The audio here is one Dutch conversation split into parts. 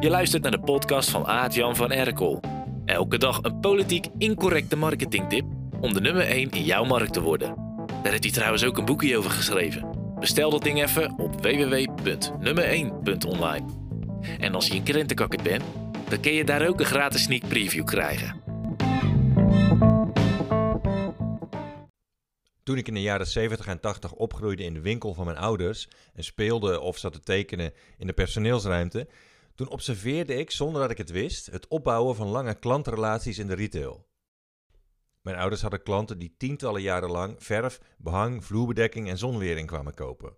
Je luistert naar de podcast van Aart-Jan van Erkel. Elke dag een politiek incorrecte marketingtip om de nummer 1 in jouw markt te worden. Daar heeft hij trouwens ook een boekje over geschreven. Bestel dat ding even op www.nummer1.online. En als je een krentenkakker bent, dan kun je daar ook een gratis sneak preview krijgen. Toen ik in de jaren 70 en 80 opgroeide in de winkel van mijn ouders en speelde of zat te tekenen in de personeelsruimte, toen observeerde ik, zonder dat ik het wist, het opbouwen van lange klantrelaties in de retail. Mijn ouders hadden klanten die tientallen jaren lang verf, behang, vloerbedekking en zonwering kwamen kopen.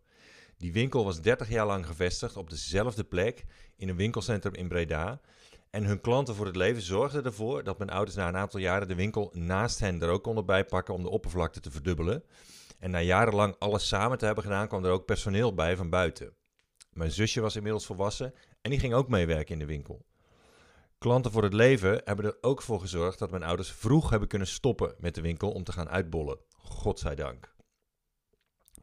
Die winkel was 30 jaar lang gevestigd op dezelfde plek in een winkelcentrum in Breda. En hun klanten voor het leven zorgden ervoor dat mijn ouders na een aantal jaren de winkel naast hen er ook konden bijpakken om de oppervlakte te verdubbelen. En na jarenlang alles samen te hebben gedaan, kwam er ook personeel bij van buiten. Mijn zusje was inmiddels volwassen en die ging ook meewerken in de winkel. Klanten voor het leven hebben er ook voor gezorgd dat mijn ouders vroeg hebben kunnen stoppen met de winkel om te gaan uitbollen. Godzijdank.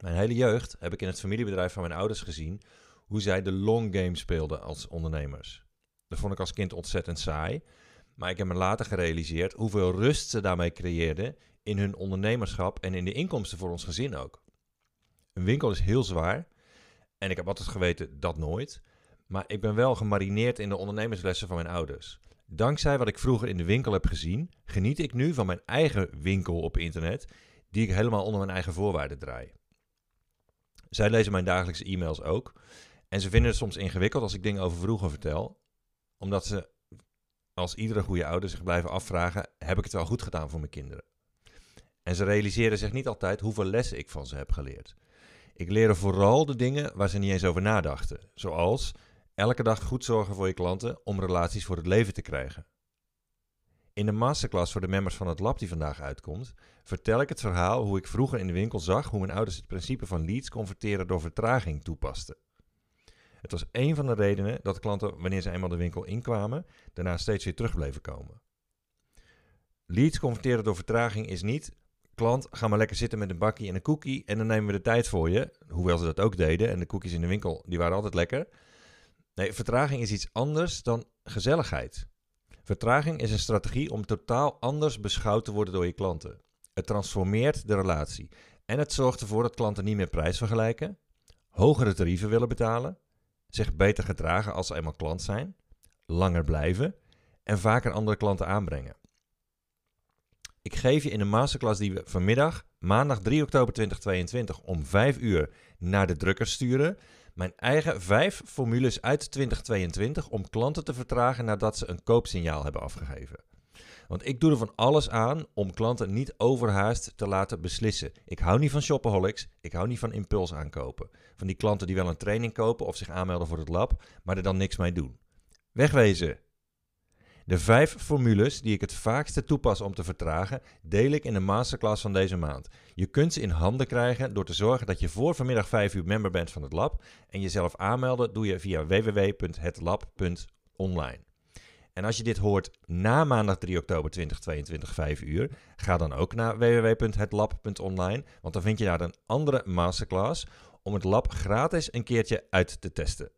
Mijn hele jeugd heb ik in het familiebedrijf van mijn ouders gezien hoe zij de long game speelden als ondernemers. Dat vond ik als kind ontzettend saai, maar ik heb me later gerealiseerd hoeveel rust ze daarmee creëerden in hun ondernemerschap en in de inkomsten voor ons gezin ook. Een winkel is heel zwaar en ik heb altijd geweten dat nooit. Maar ik ben wel gemarineerd in de ondernemerslessen van mijn ouders. Dankzij wat ik vroeger in de winkel heb gezien, geniet ik nu van mijn eigen winkel op internet, die ik helemaal onder mijn eigen voorwaarden draai. Zij lezen mijn dagelijkse e-mails ook. En ze vinden het soms ingewikkeld als ik dingen over vroeger vertel, omdat ze, als iedere goede ouder, zich blijven afvragen: heb ik het wel goed gedaan voor mijn kinderen? En ze realiseren zich niet altijd hoeveel lessen ik van ze heb geleerd. Ik leer vooral de dingen waar ze niet eens over nadachten, zoals elke dag goed zorgen voor je klanten om relaties voor het leven te krijgen. In de masterclass voor de members van het lab die vandaag uitkomt, vertel ik het verhaal hoe ik vroeger in de winkel zag hoe mijn ouders het principe van leads converteren door vertraging toepasten. Het was een van de redenen dat klanten, wanneer ze eenmaal de winkel inkwamen, daarna steeds weer terug bleven komen. Leads converteren door vertraging is niet, klant, ga maar lekker zitten met een bakkie en een cookie en dan nemen we de tijd voor je. Hoewel ze dat ook deden en de cookies in de winkel, die waren altijd lekker. Nee, vertraging is iets anders dan gezelligheid. Vertraging is een strategie om totaal anders beschouwd te worden door je klanten. Het transformeert de relatie en het zorgt ervoor dat klanten niet meer prijs vergelijken, hogere tarieven willen betalen, zich beter gedragen als ze eenmaal klant zijn, langer blijven en vaker andere klanten aanbrengen. Geef je in de masterclass die we vanmiddag, maandag 3 oktober 2022 om 5 uur naar de drukker sturen, mijn eigen vijf formules uit 2022 om klanten te vertragen nadat ze een koopsignaal hebben afgegeven. Want ik doe er van alles aan om klanten niet overhaast te laten beslissen. Ik hou niet van shopaholics, ik hou niet van impuls aankopen. Van die klanten die wel een training kopen of zich aanmelden voor het lab, maar er dan niks mee doen. Wegwezen! De vijf formules die ik het vaakste toepas om te vertragen, deel ik in de masterclass van deze maand. Je kunt ze in handen krijgen door te zorgen dat je voor vanmiddag 5 uur member bent van het lab. En jezelf aanmelden doe je via www.hetlab.online. En als je dit hoort na maandag 3 oktober 2022 5 uur, ga dan ook naar www.hetlab.online, want dan vind je daar een andere masterclass om het lab gratis een keertje uit te testen.